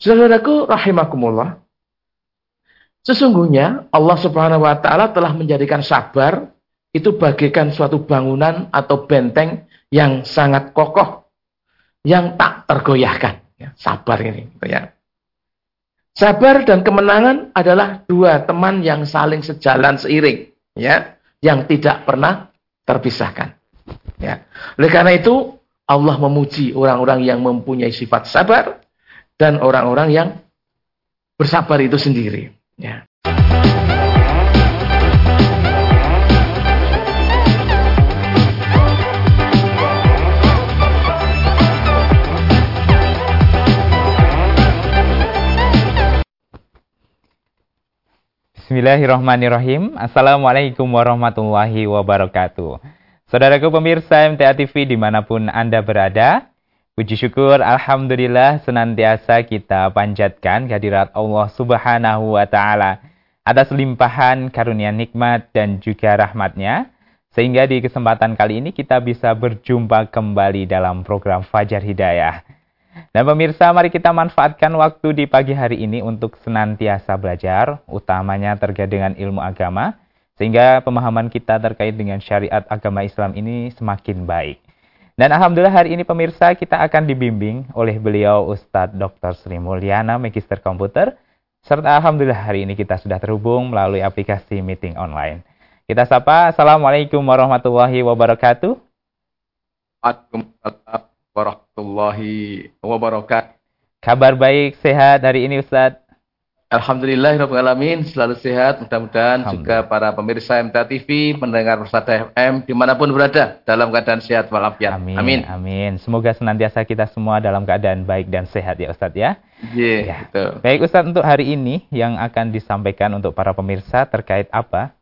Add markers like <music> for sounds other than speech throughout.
Saudaraku rahimakumullah. Sesungguhnya Allah Subhanahu wa taala telah menjadikan sabar itu bagaikan suatu bangunan atau benteng yang sangat kokoh yang tak tergoyahkan. Ya, sabar ini, gitu ya. Sabar dan kemenangan adalah dua teman yang saling sejalan seiring, ya, yang tidak pernah terpisahkan. Ya. Oleh karena itu, Allah memuji orang-orang yang mempunyai sifat sabar dan orang-orang yang bersabar itu sendiri. Ya. Bismillahirrahmanirrahim. Assalamualaikum warahmatullahi wabarakatuh. Saudaraku pemirsa MTA TV di mana pun Anda berada, puji syukur Alhamdulillah senantiasa kita panjatkan kehadirat Allah Subhanahu wa Ta'ala atas limpahan karunia nikmat dan juga rahmatnya, sehingga di kesempatan kali ini kita bisa berjumpa kembali dalam program Fajar Hidayah. Dan pemirsa, mari kita manfaatkan waktu di pagi hari ini untuk senantiasa belajar, utamanya terkait dengan ilmu agama, sehingga pemahaman kita terkait dengan syariat agama Islam ini semakin baik. Dan Alhamdulillah hari ini pemirsa kita akan dibimbing oleh beliau Ustadz Dr. Sri Mulyana, Magister Komputer, serta Alhamdulillah hari ini kita sudah terhubung melalui aplikasi meeting online. Kita sapa, Assalamualaikum warahmatullahi wabarakatuh. Waalaikumsalam warahmatullahi wabarakatuh. Kabar baik, sehat hari ini Ustadz? Alhamdulillah, alamin selalu sehat. Mudah-mudahan juga para pemirsa MTA TV, mendengar Persada FM, di mana pun berada, dalam keadaan sehat walafiat. Amin. Amin. Amin. Semoga senantiasa kita semua dalam keadaan baik dan sehat ya Ustadz ya. Yeah, ya. Betul. Baik Ustadz, untuk hari ini yang akan disampaikan untuk para pemirsa terkait apa?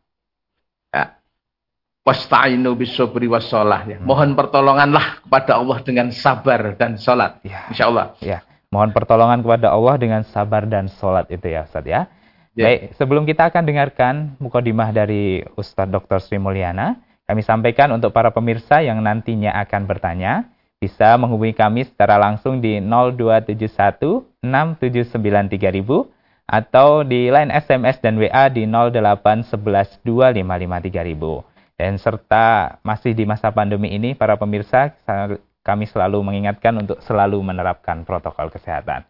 Wasta'inu bisobri wassalah. Ya. Mohon pertolonganlah kepada Allah dengan sabar dan sholat. Ya. Insya Allah. Ya. Mohon pertolongan kepada Allah dengan sabar dan sholat itu ya Ustaz ya. ya. Baik, sebelum kita akan dengarkan mukadimah dari Ustadz Dr. Sri Mulyana, kami sampaikan untuk para pemirsa yang nantinya akan bertanya, bisa menghubungi kami secara langsung di 0271 6793000 atau di line SMS dan WA di 0811 2553000. Dan serta masih di masa pandemi ini, para pemirsa, kami selalu mengingatkan untuk selalu menerapkan protokol kesehatan.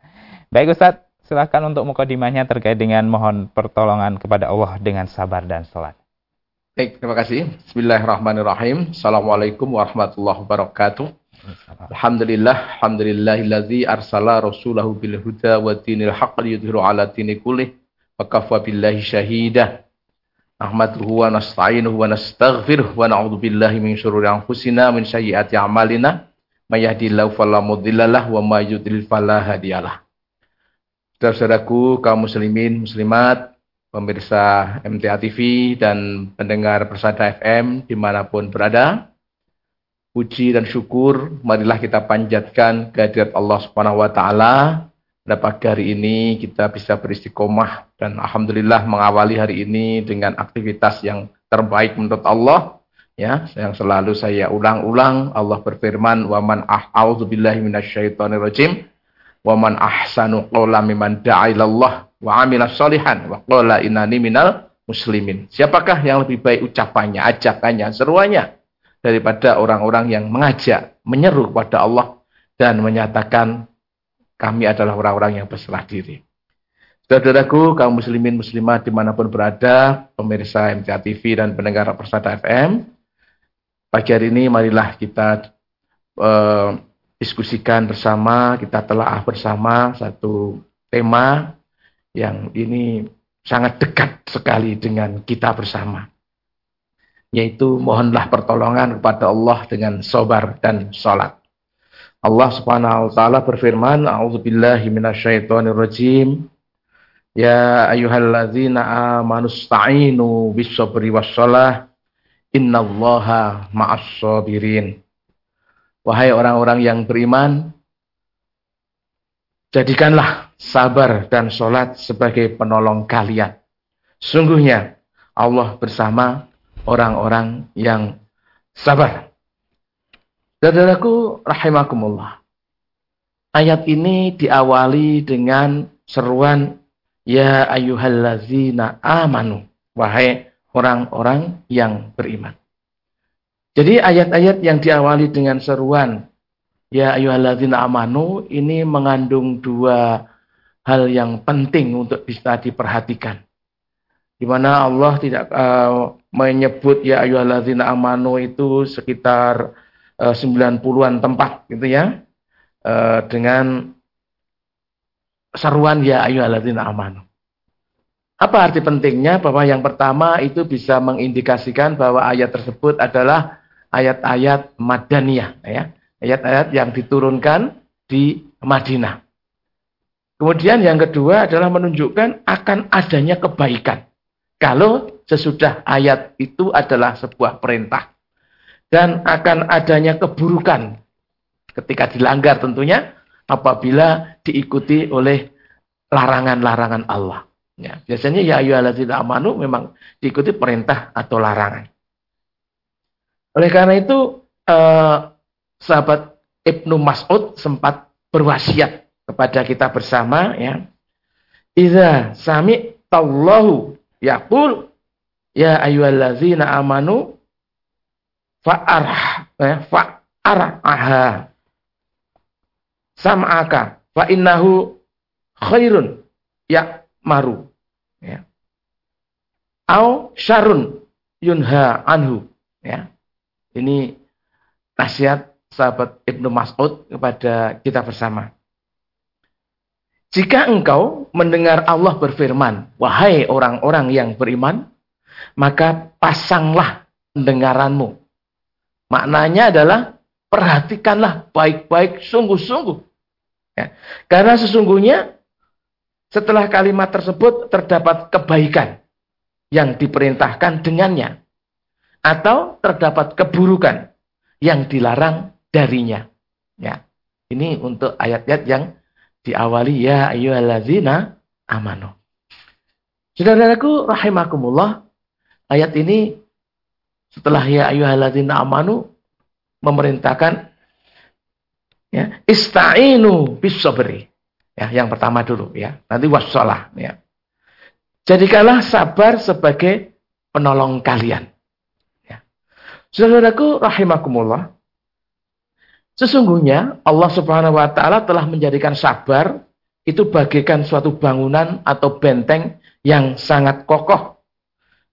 Baik Ustadz, silahkan untuk mukadimahnya terkait dengan mohon pertolongan kepada Allah dengan sabar dan sholat. Baik, terima kasih. Bismillahirrahmanirrahim. Assalamualaikum warahmatullahi wabarakatuh. Alhamdulillah, alhamdulillahilladzi arsala rasulahu bil huda wa dinil haqq liyudhiru ala dini wa kafa billahi syahidah. Ahmaduhu wa nasta'inuhu wa nastaghfiruh wa na'udzu billahi min syururi anfusina min a'malina may yahdihillahu wa may yudlil fala hadiyalah. Saudaraku kaum muslimin muslimat, pemirsa MTA TV dan pendengar Persada FM di mana pun berada, puji dan syukur marilah kita panjatkan kehadirat Allah Subhanahu wa taala pada hari ini kita bisa beristiqomah dan alhamdulillah mengawali hari ini dengan aktivitas yang terbaik menurut Allah ya yang selalu saya ulang-ulang Allah berfirman wa man a'udzubillahi minasyaitonirrajim wa man ahsanu qawlan mimman da'a ilallah wa amila sholihan wa qala innani minal muslimin siapakah yang lebih baik ucapannya ajakannya seruannya daripada orang-orang yang mengajak menyeru kepada Allah dan menyatakan kami adalah orang-orang yang berserah diri. Saudaraku, kaum muslimin muslimat di mana pun berada, pemirsa MTA TV dan pendengar Persada FM, pagi hari ini marilah kita uh, diskusikan bersama, kita telah bersama satu tema yang ini sangat dekat sekali dengan kita bersama. Yaitu mohonlah pertolongan kepada Allah dengan sobar dan sholat. Allah Subhanahu wa taala berfirman, "A'udzubillahi minasyaitonirrajim. Ya ayyuhalladzina amanu sta'inu was-shalah. Innallaha ma'as sabirin." Wahai orang-orang yang beriman, jadikanlah sabar dan sholat sebagai penolong kalian. Sungguhnya Allah bersama orang-orang yang sabar. Saudaraku rahimakumullah. ayat ini diawali dengan seruan ya ayyuhallazina amanu wahai orang-orang yang beriman. Jadi ayat-ayat yang diawali dengan seruan ya ayyuhallazina amanu ini mengandung dua hal yang penting untuk bisa diperhatikan. Di mana Allah tidak uh, menyebut ya ayyuhallazina amanu itu sekitar uh, 90-an tempat gitu ya. Uh, dengan seruan ya ayyuhallazina amanu. Apa arti pentingnya? Bahwa yang pertama itu bisa mengindikasikan bahwa ayat tersebut adalah ayat-ayat Madaniyah ya. Ayat-ayat yang diturunkan di Madinah. Kemudian yang kedua adalah menunjukkan akan adanya kebaikan. Kalau sesudah ayat itu adalah sebuah perintah. Dan akan adanya keburukan ketika dilanggar tentunya apabila diikuti oleh larangan-larangan Allah. Ya, biasanya ya ayyuhalladzina amanu memang diikuti perintah atau larangan. Oleh karena itu eh, sahabat Ibnu Mas'ud sempat berwasiat kepada kita bersama ya. Iza sami tallahu yaqul ya ayyuhallazina amanu fa'arh ya, fa'araha sam'aka fa innahu khairun ya maru. Au syarun yunha anhu ya. Ini nasihat sahabat Ibnu Mas'ud kepada kita bersama. Jika engkau mendengar Allah berfirman, wahai orang-orang yang beriman, maka pasanglah pendengaranmu. Maknanya adalah perhatikanlah baik-baik sungguh-sungguh. Ya. Karena sesungguhnya setelah kalimat tersebut terdapat kebaikan yang diperintahkan dengannya. Atau terdapat keburukan yang dilarang darinya. Ya. Ini untuk ayat-ayat yang diawali ya ayyuhallazina amanu. Saudaraku rahimakumullah, ayat ini setelah ya ayyuhallazina amanu memerintahkan ya ista'inu bisabri. Ya, yang pertama dulu ya. Nanti wassalah ya. Jadikanlah sabar sebagai penolong kalian. Ya. Saudaraku rahimakumullah, Sesungguhnya Allah Subhanahu wa taala telah menjadikan sabar itu bagaikan suatu bangunan atau benteng yang sangat kokoh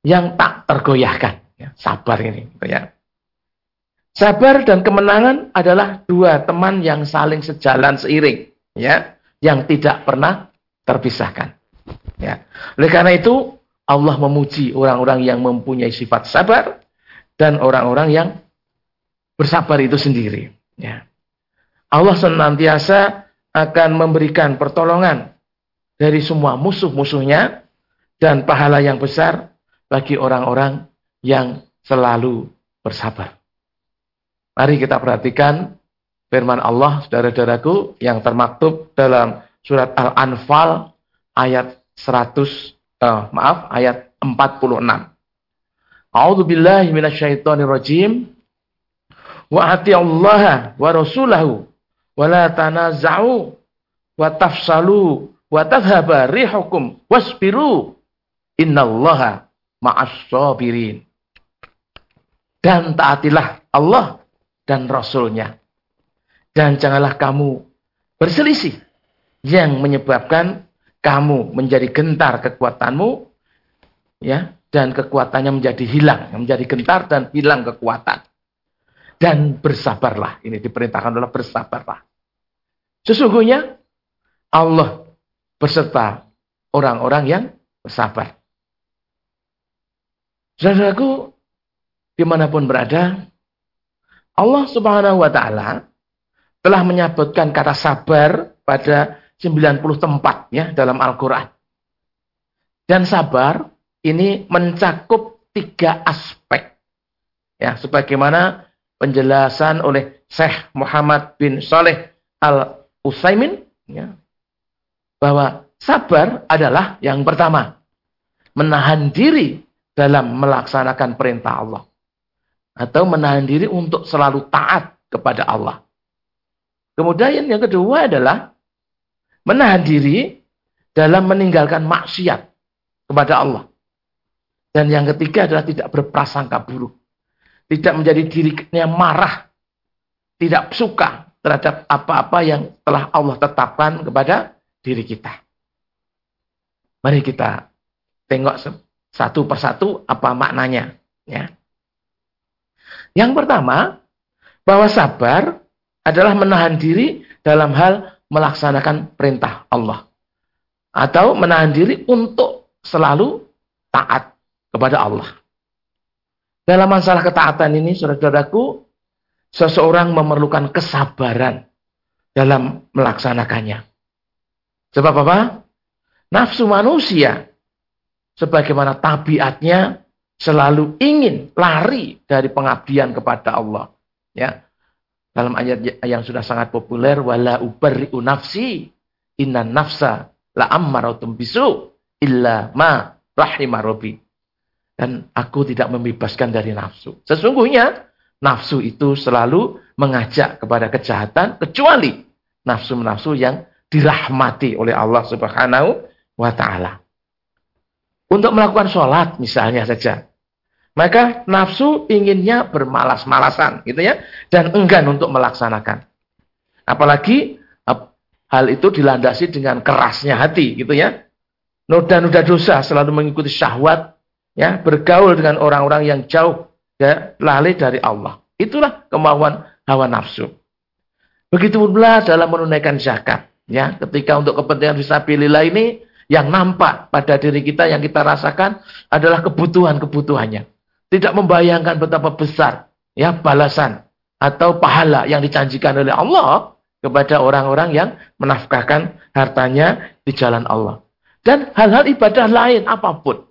yang tak tergoyahkan. Ya, sabar ini, gitu ya. Sabar dan kemenangan adalah dua teman yang saling sejalan seiring, ya, yang tidak pernah terpisahkan. Ya. Oleh karena itu Allah memuji orang-orang yang mempunyai sifat sabar dan orang-orang yang bersabar itu sendiri. Ya. Allah senantiasa akan memberikan pertolongan dari semua musuh-musuhnya dan pahala yang besar bagi orang-orang yang selalu bersabar. Mari kita perhatikan firman Allah, saudara-saudaraku, yang termaktub dalam surat Al-Anfal ayat 100, uh, eh, maaf, ayat 46. A'udzu billahi minasyaitonir rajim wa Allah wa rasulahu wa la tanaza'u wa tafsalu wa tadhhaba rihukum wasbiru. Innallaha ma'as sabirin dan taatilah Allah dan Rasulnya. Dan janganlah kamu berselisih yang menyebabkan kamu menjadi gentar kekuatanmu ya dan kekuatannya menjadi hilang menjadi gentar dan hilang kekuatan dan bersabarlah. Ini diperintahkan adalah bersabarlah. Sesungguhnya Allah beserta orang-orang yang bersabar. Saudaraku, di mana pun berada, Allah subhanahu wa ta'ala telah menyebutkan kata sabar pada 90 tempat ya dalam Al-Quran. Dan sabar ini mencakup tiga aspek. Ya, sebagaimana penjelasan oleh Syekh Muhammad bin Saleh Al-Utsaimin ya, bahwa sabar adalah yang pertama menahan diri dalam melaksanakan perintah Allah atau menahan diri untuk selalu taat kepada Allah. Kemudian yang kedua adalah menahan diri dalam meninggalkan maksiat kepada Allah. Dan yang ketiga adalah tidak berprasangka buruk. Tidak menjadi dirinya marah. Tidak suka terhadap apa-apa yang telah Allah tetapkan kepada diri kita. Mari kita tengok satu persatu apa maknanya. Ya. Yang pertama, bahwa sabar adalah menahan diri dalam hal melaksanakan perintah Allah. Atau menahan diri untuk selalu taat kepada Allah. Dalam masalah ketaatan ini, saudara-saudaraku, seseorang memerlukan kesabaran dalam melaksanakannya. Sebab apa? Nafsu manusia, sebagaimana tabiatnya, selalu ingin lari dari pengabdian kepada Allah. Ya. Dalam ayat yang sudah sangat populer, wala ubarri'u nafsi, inna nafsa la ammaratum bisu illa ma rahimah rabbi. Dan aku tidak membebaskan dari nafsu. Sesungguhnya nafsu itu selalu mengajak kepada kejahatan kecuali nafsu-nafsu yang dirahmati oleh Allah Subhanahu wa taala. Untuk melakukan sholat misalnya saja. Maka nafsu inginnya bermalas-malasan gitu ya dan enggan untuk melaksanakan. Apalagi hal itu dilandasi dengan kerasnya hati gitu ya. Noda-noda dosa selalu mengikuti syahwat ya, bergaul dengan orang-orang yang jauh ya, lalai dari Allah. Itulah kemauan hawa nafsu. Begitu pula dalam menunaikan zakat, ya, ketika untuk kepentingan fisabilillah ini yang nampak pada diri kita yang kita rasakan adalah kebutuhan-kebutuhannya. Tidak membayangkan betapa besar ya balasan atau pahala yang dijanjikan oleh Allah kepada orang-orang yang menafkahkan hartanya di jalan Allah. Dan hal-hal ibadah lain apa pun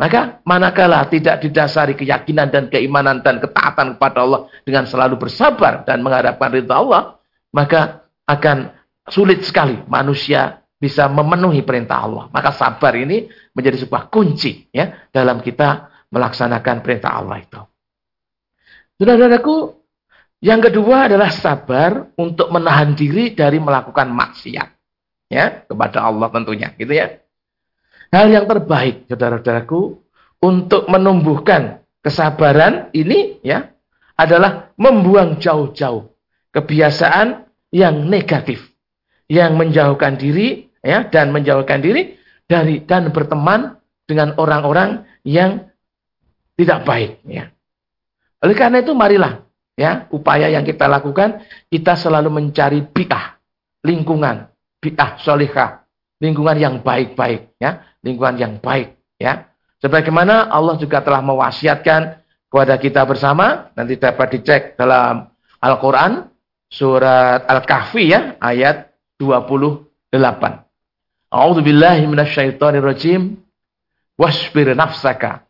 maka manakala tidak didasari keyakinan dan keimanan dan ketaatan kepada Allah dengan selalu bersabar dan mengharapkan ridha Allah, maka akan sulit sekali manusia bisa memenuhi perintah Allah. Maka sabar ini menjadi sebuah kunci ya dalam kita melaksanakan perintah Allah itu. Saudara-saudaraku, yang kedua adalah sabar untuk menahan diri dari melakukan maksiat. Ya, kepada Allah tentunya, gitu ya. Hal yang terbaik, saudara-saudaraku, untuk menumbuhkan kesabaran ini ya adalah membuang jauh-jauh kebiasaan yang negatif, yang menjauhkan diri ya dan menjauhkan diri dari dan berteman dengan orang-orang yang tidak baik ya. Oleh karena itu marilah ya upaya yang kita lakukan kita selalu mencari bi'ah lingkungan bi'ah solihah lingkungan yang baik-baik ya lingkungan yang baik ya. Sebagaimana Allah juga telah mewasiatkan kepada kita bersama, nanti dapat dicek dalam Al-Qur'an surat Al-Kahfi ya, ayat 28. A'udzu billahi minasyaitonir rajim. Wasbir nafsaka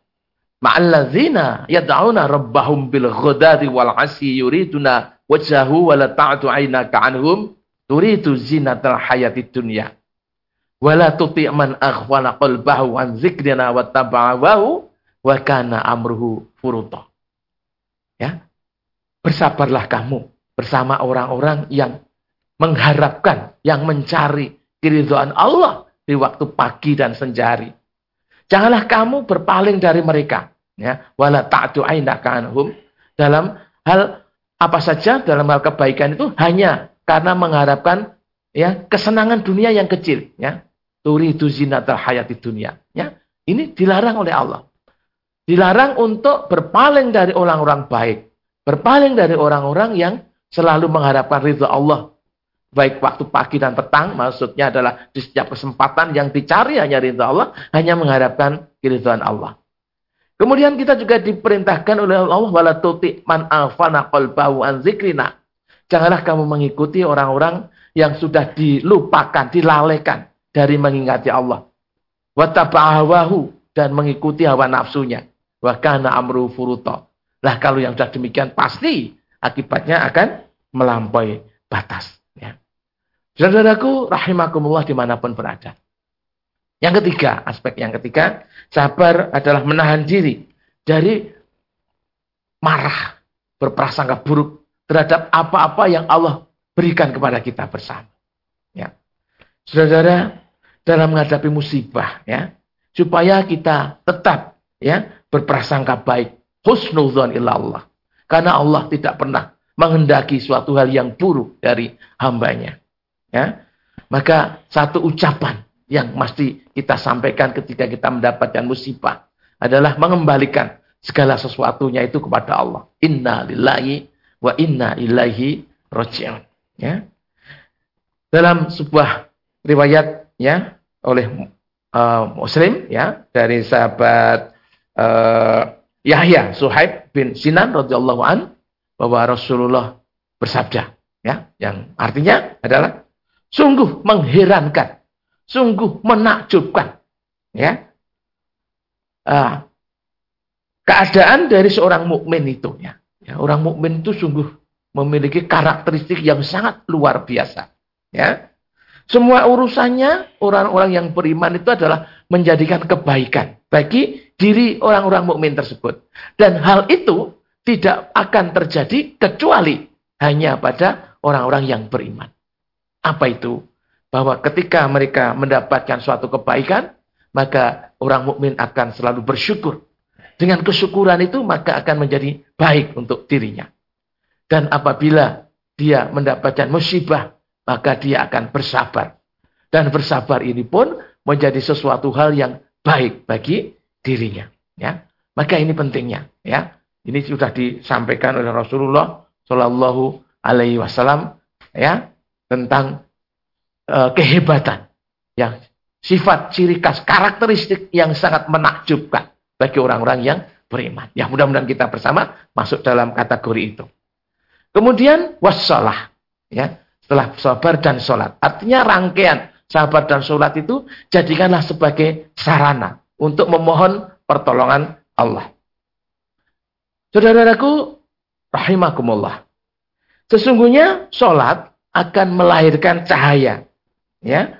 ma'alladzina yad'una rabbahum bil ghadati wal 'asyi yuriduna wajhahu wa la ta'tu 'ainaka 'anhum turidu zinatal hayatid dunya wala tuti man aghfala qalbahu an zikrina wa taba'ahu wa kana amruhu furuta. Ya. Bersabarlah kamu bersama orang-orang yang mengharapkan, yang mencari keridhaan Allah di waktu pagi dan senjari. Janganlah kamu berpaling dari mereka, ya. Wala ta'tu ainaka anhum dalam hal apa saja dalam hal kebaikan itu hanya karena mengharapkan ya kesenangan dunia yang kecil, ya. Turidu zinatal hayati dunia. Ya, ini dilarang oleh Allah. Dilarang untuk berpaling dari orang-orang baik. Berpaling dari orang-orang yang selalu mengharapkan ridho Allah. Baik waktu pagi dan petang, maksudnya adalah di setiap kesempatan yang dicari hanya ridho Allah, hanya mengharapkan keridhaan Allah. Kemudian kita juga diperintahkan oleh Allah wala tuti man afana qalbahu an zikrina. Janganlah kamu mengikuti orang-orang yang sudah dilupakan, dilalaikan dari mengingati Allah. Wataba'awahu dan mengikuti hawa nafsunya. Wa kana amru furuta. Lah kalau yang sudah demikian pasti akibatnya akan melampaui batas. Ya. Saudaraku rahimakumullah di mana pun berada. Yang ketiga, aspek yang ketiga, sabar adalah menahan diri dari marah, berprasangka buruk terhadap apa-apa yang Allah berikan kepada kita bersama. Ya. Saudara-saudara, dalam menghadapi musibah ya, supaya kita tetap ya berprasangka baik, husnudzon Allah. Karena Allah tidak pernah menghendaki suatu hal yang buruk dari hambanya. Ya. Maka satu ucapan yang mesti kita sampaikan ketika kita mendapatkan musibah adalah mengembalikan segala sesuatunya itu kepada Allah. Inna lillahi wa inna ilaihi roji'un. Ya. Dalam sebuah riwayat ya oleh uh, Muslim ya dari sahabat uh, Yahya Suhaib bin Sinan radhiyallahu an bahwa Rasulullah bersabda ya yang artinya adalah sungguh mengherankan sungguh menakjubkan. Ya. Uh, keadaan dari seorang mukmin itu ya. ya orang mukmin itu sungguh memiliki karakteristik yang sangat luar biasa. Ya. Semua urusannya orang-orang yang beriman itu adalah menjadikan kebaikan bagi diri orang-orang mukmin tersebut. Dan hal itu tidak akan terjadi kecuali hanya pada orang-orang yang beriman. Apa itu? Bahwa ketika mereka mendapatkan suatu kebaikan, maka orang mukmin akan selalu bersyukur. Dengan kesyukuran itu maka akan menjadi baik untuk dirinya. Dan apabila dia mendapatkan musibah, maka dia akan bersabar. Dan bersabar ini pun menjadi sesuatu hal yang baik bagi dirinya. Ya, maka ini pentingnya. Ya, ini sudah disampaikan oleh Rasulullah Shallallahu Alaihi Wasallam ya tentang kehebatan, yang sifat ciri khas karakteristik yang sangat menakjubkan bagi orang-orang yang beriman. Ya mudah-mudahan kita bersama masuk dalam kategori itu. Kemudian wassalah, ya setelah sabar dan sholat. Artinya rangkaian sabar dan sholat itu jadikanlah sebagai sarana untuk memohon pertolongan Allah. Saudara-saudaraku, rahimakumullah. Sesungguhnya sholat akan melahirkan cahaya ya.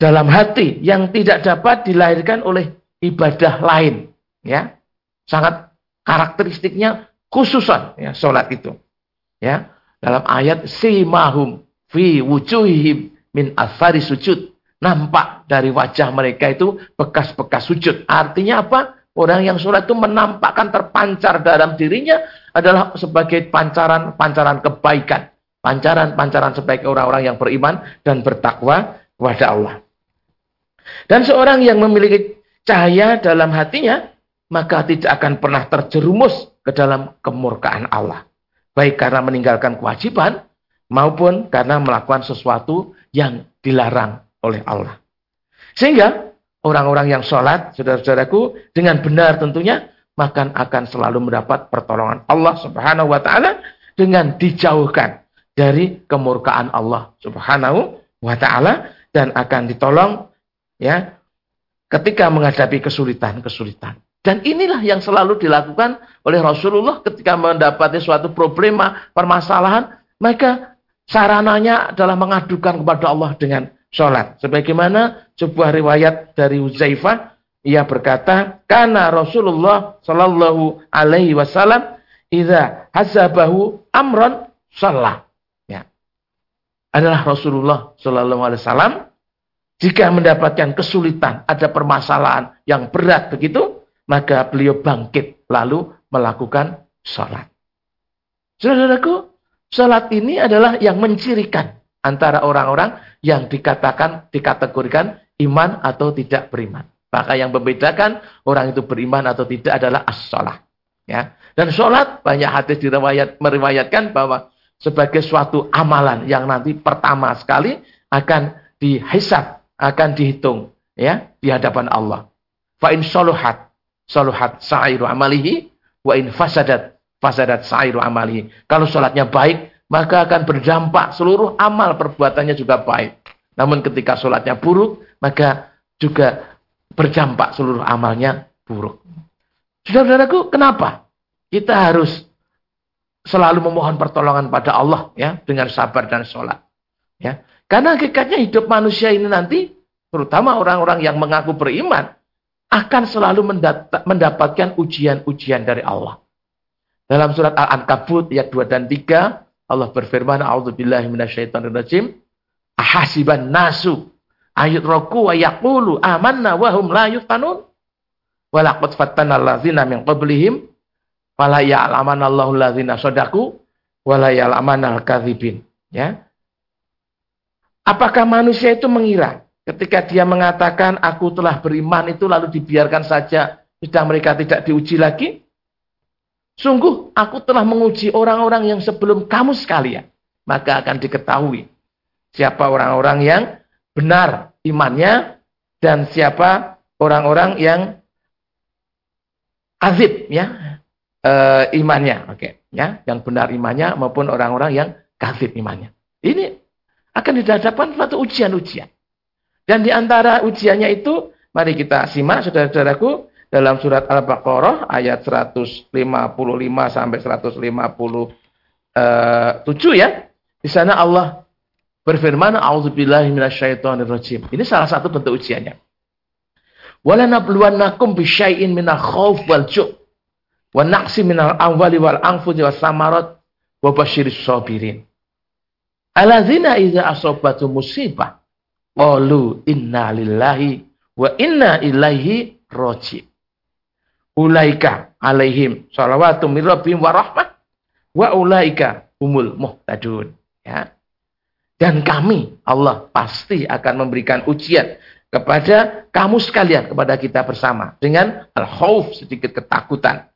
Dalam hati yang tidak dapat dilahirkan oleh ibadah lain. Ya. Sangat karakteristiknya khususan ya salat itu. Ya. Dalam ayat simahum fi wujuhihim min asfari sujud. Nampak dari wajah mereka itu bekas-bekas sujud. Artinya apa? Orang yang sholat itu menampakkan terpancar dalam dirinya adalah sebagai pancaran-pancaran kebaikan Pancaran-pancaran sebagai orang-orang yang beriman dan bertakwa kepada Allah. Dan seorang yang memiliki cahaya dalam hatinya, maka tidak akan pernah terjerumus ke dalam kemurkaan Allah. Baik karena meninggalkan kewajiban, maupun karena melakukan sesuatu yang dilarang oleh Allah. Sehingga orang-orang yang sholat, saudara-saudaraku, dengan benar tentunya, maka akan selalu mendapat pertolongan Allah subhanahu wa ta'ala dengan dijauhkan dari kemurkaan Allah Subhanahu wa taala dan akan ditolong ya ketika menghadapi kesulitan-kesulitan. Dan inilah yang selalu dilakukan oleh Rasulullah ketika mendapati suatu problema, permasalahan, maka sarananya adalah mengadukan kepada Allah dengan sholat. Sebagaimana sebuah riwayat dari Uzaifah, ia berkata, karena Rasulullah Shallallahu Alaihi Wasallam, idza hasabahu amron salah adalah Rasulullah Shallallahu Alaihi Wasallam. Jika mendapatkan kesulitan, ada permasalahan yang berat begitu, maka beliau bangkit lalu melakukan sholat. Saudaraku, sholat ini adalah yang mencirikan antara orang-orang yang dikatakan dikategorikan iman atau tidak beriman. Maka yang membedakan orang itu beriman atau tidak adalah as-sholat. Ya. Dan sholat banyak hadis diriwayat, meriwayatkan bahwa sebagai suatu amalan yang nanti pertama sekali akan dihisab, akan dihitung ya di hadapan Allah. Fa in saluhat saluhat sa'iru amalihi wa in fasadat fasadat sa'iru amalihi. Kalau salatnya baik, maka akan berdampak seluruh amal perbuatannya juga baik. Namun ketika salatnya buruk, maka juga berdampak seluruh amalnya buruk. Saudara-saudaraku, kenapa? Kita harus selalu memohon pertolongan pada Allah ya dengan sabar dan sholat. Ya. Karena hakikatnya hidup manusia ini nanti, terutama orang-orang yang mengaku beriman, akan selalu mendapatkan ujian-ujian dari Allah. Dalam surat Al-Ankabut ayat 2 dan 3, Allah berfirman, "A'udzubillahi minasyaitonirrajim." Ahasiban nasu ayat roku wa yaqulu amanna wa hum la yuftanun. Walaqad fattana allazina min qablihim fala ya'lamanna Allahu allazina shadaqu wa la ya'lamanna al-kadzibin. Ya. Apakah manusia itu mengira ketika dia mengatakan aku telah beriman itu lalu dibiarkan saja sedang mereka tidak diuji lagi? Sungguh aku telah menguji orang-orang yang sebelum kamu sekalian. Maka akan diketahui siapa orang-orang yang benar imannya dan siapa orang-orang yang azib ya e, imannya. Oke, ya, yang benar imannya maupun orang-orang yang kafir imannya. Ini akan dihadapkan suatu ujian-ujian. Dan di antara ujiannya itu, mari kita simak saudara-saudaraku, dalam surat Al-Baqarah ayat 155 sampai 157 ya. Di sana Allah berfirman, "A'udzubillahi minasyaitonirrajim." Ini salah satu bentuk ujiannya. Wala nabluwannakum bisyai'in minal khauf wal ju' wa naqsi minal amwali wal anfusi was samarat wa basyiris sabirin. Aladzina idza asabatu musibah qalu inna lillahi wa inna ilaihi raji'. Ulaika alaihim salawatu min rabbihim wa rahmah wa ulaika umul muhtadun. Ya. Dan kami Allah pasti akan memberikan ujian kepada kamu sekalian kepada kita bersama dengan al-khauf sedikit ketakutan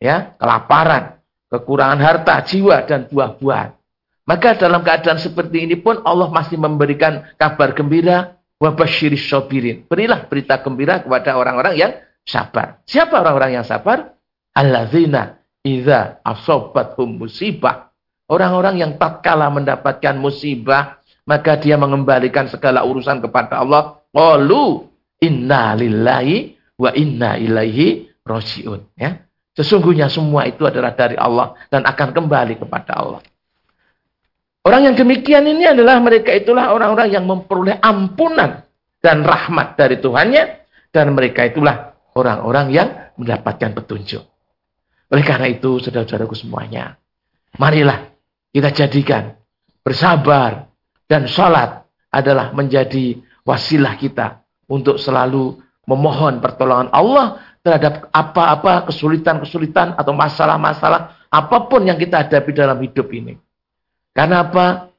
ya kelaparan kekurangan harta jiwa dan buah-buahan maka dalam keadaan seperti ini pun Allah masih memberikan kabar gembira wabasyiris sobirin berilah berita gembira kepada orang-orang yang sabar. Siapa orang-orang yang sabar? Allazina idza asobathum musibah. Orang-orang yang tatkala mendapatkan musibah, maka dia mengembalikan segala urusan kepada Allah. Qalu inna lillahi wa inna ilaihi rojiun. Ya. Sesungguhnya semua itu adalah dari Allah dan akan kembali kepada Allah. Orang yang demikian ini adalah mereka itulah orang-orang yang memperoleh ampunan dan rahmat dari Tuhannya dan mereka itulah orang-orang yang mendapatkan petunjuk. Oleh karena itu, saudara-saudaraku semuanya, marilah kita jadikan bersabar dan sholat adalah menjadi wasilah kita untuk selalu memohon pertolongan Allah terhadap apa-apa kesulitan-kesulitan atau masalah-masalah apa pun yang kita hadapi dalam hidup ini. Karena apa?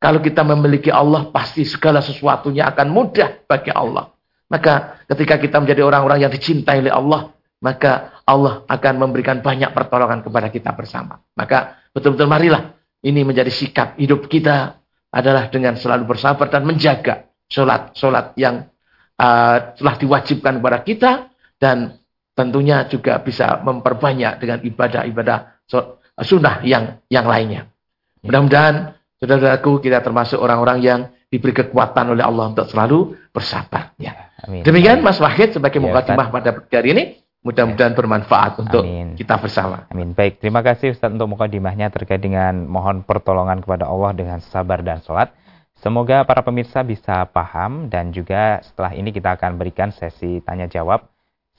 Kalau kita memiliki Allah, pasti segala sesuatunya akan mudah bagi Allah. Maka ketika kita menjadi orang-orang yang dicintai oleh Allah, maka Allah akan memberikan banyak pertolongan kepada kita bersama. Maka betul-betul marilah ini menjadi sikap hidup kita adalah dengan selalu bersabar dan menjaga sholat-sholat yang uh, telah diwajibkan kepada kita dan tentunya juga bisa memperbanyak dengan ibadah-ibadah sunnah yang yang lainnya. Mudah-mudahan saudara-saudaraku kita termasuk orang-orang yang diberi kekuatan oleh Allah untuk selalu bersabar. Ya. Amin. Demikian Mas Wahid sebagai ya, mukadimah pada hari ini. Mudah-mudahan ya. bermanfaat untuk Amin. kita bersama. Amin. Baik, terima kasih Ustaz untuk mukadimahnya terkait dengan mohon pertolongan kepada Allah dengan sabar dan sholat. Semoga para pemirsa bisa paham dan juga setelah ini kita akan berikan sesi tanya jawab.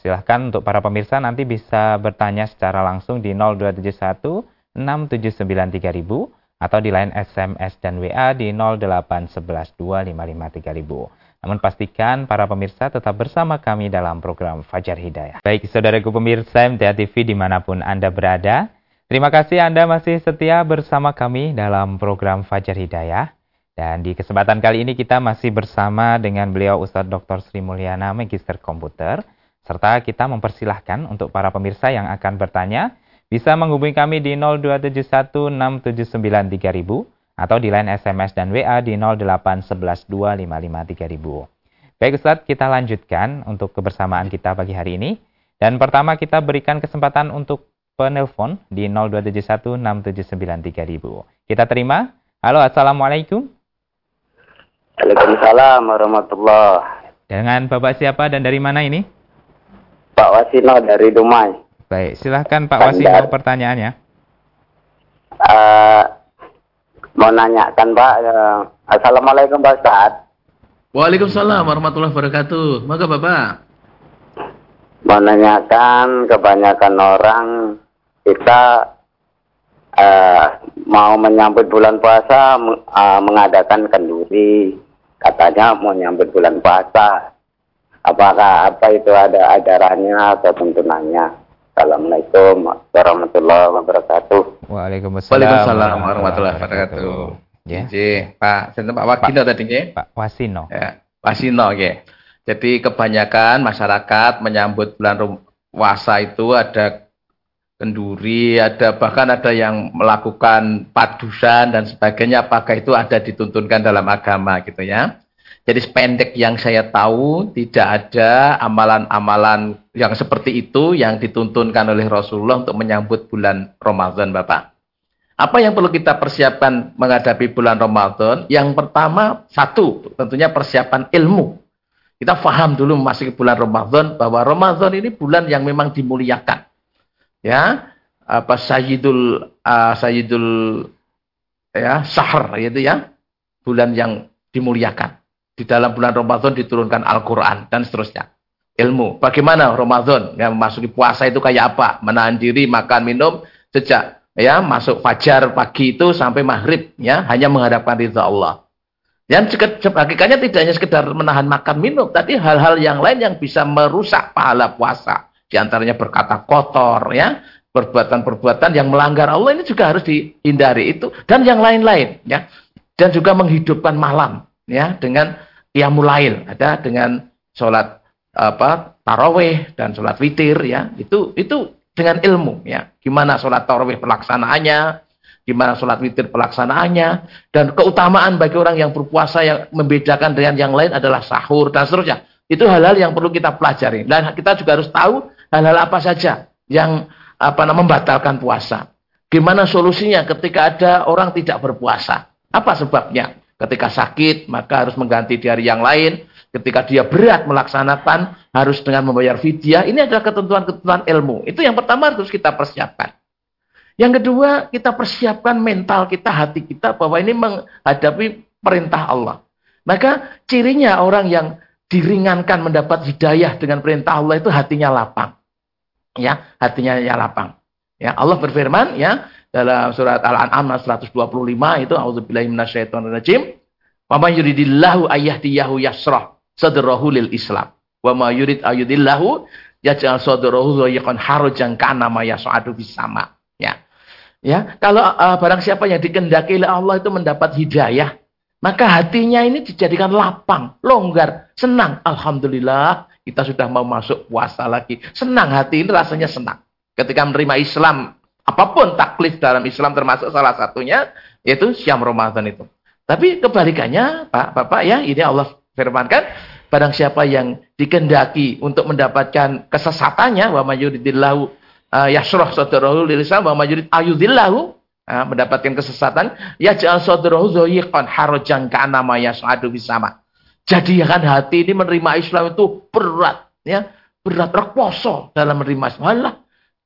Silahkan untuk para pemirsa nanti bisa bertanya secara langsung di 0271 679 3000 atau di line SMS dan WA di 0811 255 3000. Namun pastikan para pemirsa tetap bersama kami dalam program Fajar Hidayah. Baik, saudaraku pemirsa MTA TV di mana pun Anda berada, terima kasih Anda masih setia bersama kami dalam program Fajar Hidayah. Dan di kesempatan kali ini kita masih bersama dengan beliau Ustadz Dr. Sri Mulyana, Magister Komputer. Serta kita mempersilahkan untuk para pemirsa yang akan bertanya, bisa menghubungi kami di 02716793000 atau di line SMS dan WA di 08112553000. Baik Ustadz, kita lanjutkan untuk kebersamaan kita pagi hari ini. Dan pertama kita berikan kesempatan untuk penelpon di 02716793000. Kita terima. Halo, Assalamualaikum. Waalaikumsalam warahmatullah. Dengan Bapak siapa dan dari mana ini? Pak Wasino dari Dumai. Baik, silahkan Pak Wasino pertanyaannya. Uh, mau nanyakan Pak. Ya. Assalamualaikum Pak Ustaz. Waalaikumsalam warahmatullahi wabarakatuh. Maka Bapak. Mau nanyakan kebanyakan orang kita uh, mau menyambut bulan puasa uh, mengadakan kenduri. Katanya mau nyambut bulan puasa. Apakah apa itu ada ajarannya atau tuntunannya? Assalamualaikum warahmatullahi wabarakatuh. Waalaikumsalam, Waalaikumsalam warahmatullahi wabarakatuh. Ya. Jadi, Pak, sinten Pak Wasino tadi nggih? Pak Wasino. Ya, Wasino nggih. Jadi kebanyakan masyarakat menyambut bulan puasa itu ada kenduri, ada bahkan ada yang melakukan padusan dan sebagainya. Apakah itu ada dituntunkan dalam agama gitu ya? Jadi sependek yang saya tahu tidak ada amalan-amalan yang seperti itu yang dituntunkan oleh Rasulullah untuk menyambut bulan Ramadan Bapak. Apa yang perlu kita persiapkan menghadapi bulan Ramadan? Yang pertama, satu, tentunya persiapan ilmu. Kita faham dulu masih bulan Ramadan bahwa Ramadan ini bulan yang memang dimuliakan. Ya, apa Sayyidul uh, Sayyidul ya Sahar gitu ya. Bulan yang dimuliakan. Di dalam bulan Ramadan diturunkan Al-Qur'an dan seterusnya. Ilmu. Bagaimana Ramadan? Ya, memasuki puasa itu kayak apa? Menahan diri, makan, minum sejak ya masuk fajar pagi itu sampai maghrib ya hanya mengharapkan ridha Allah. Yang hakikatnya tidak hanya sekedar menahan makan minum, tapi hal-hal yang lain yang bisa merusak pahala puasa. Di antaranya berkata kotor ya, perbuatan-perbuatan yang melanggar Allah ini juga harus dihindari itu dan yang lain-lain ya. Dan juga menghidupkan malam ya dengan qiyamul ada dengan sholat apa taraweh dan sholat witir ya. Itu itu dengan ilmu ya. Gimana sholat tarawih pelaksanaannya, gimana sholat witir pelaksanaannya, dan keutamaan bagi orang yang berpuasa yang membedakan dengan yang lain adalah sahur dan seterusnya. Itu hal-hal yang perlu kita pelajari. Dan kita juga harus tahu hal-hal apa saja yang apa namanya membatalkan puasa. Gimana solusinya ketika ada orang tidak berpuasa? Apa sebabnya? Ketika sakit, maka harus mengganti di hari yang lain. Ketika dia berat melaksanakan, harus dengan membayar fidyah. Ini adalah ketentuan-ketentuan ilmu. Itu yang pertama harus kita persiapkan. Yang kedua, kita persiapkan mental kita, hati kita, bahwa ini menghadapi perintah Allah. Maka cirinya orang yang diringankan mendapat hidayah dengan perintah Allah itu hatinya lapang. Ya, hatinya ya lapang. Ya, Allah berfirman ya dalam surat Al-An'am 125 itu auzubillahi minasyaitonirrajim. Wa may yuridillahu ayyahdiyahu yasrah sadrahu lil Islam. Wa ma yurid ayudillahu yaj'al sadrahu dhayiqan harajan kana ma yas'adu bis sama. Ya. Ya, kalau uh, barang siapa yang dikendaki oleh Allah itu mendapat hidayah, maka hatinya ini dijadikan lapang, longgar, senang. Alhamdulillah, kita sudah mau masuk puasa lagi. Senang hati ini rasanya senang. Ketika menerima Islam, apa pun taklif dalam Islam termasuk salah satunya yaitu Syam Ramadan itu. Tapi kebalikannya, Pak, Bapak ya, ini Allah firmankan, barang siapa yang dikendaki untuk mendapatkan kesesatannya wa mayuridillahu uh, yasrah sadrahu lil Islam wa mayurid ayudillahu uh, mendapatkan kesesatan yaj'al sadrahu dhayiqan harajan ka'ana ma yas'adu bisama. Jadi kan hati ini menerima Islam itu berat ya, berat reposo dalam menerima Islam. Alah,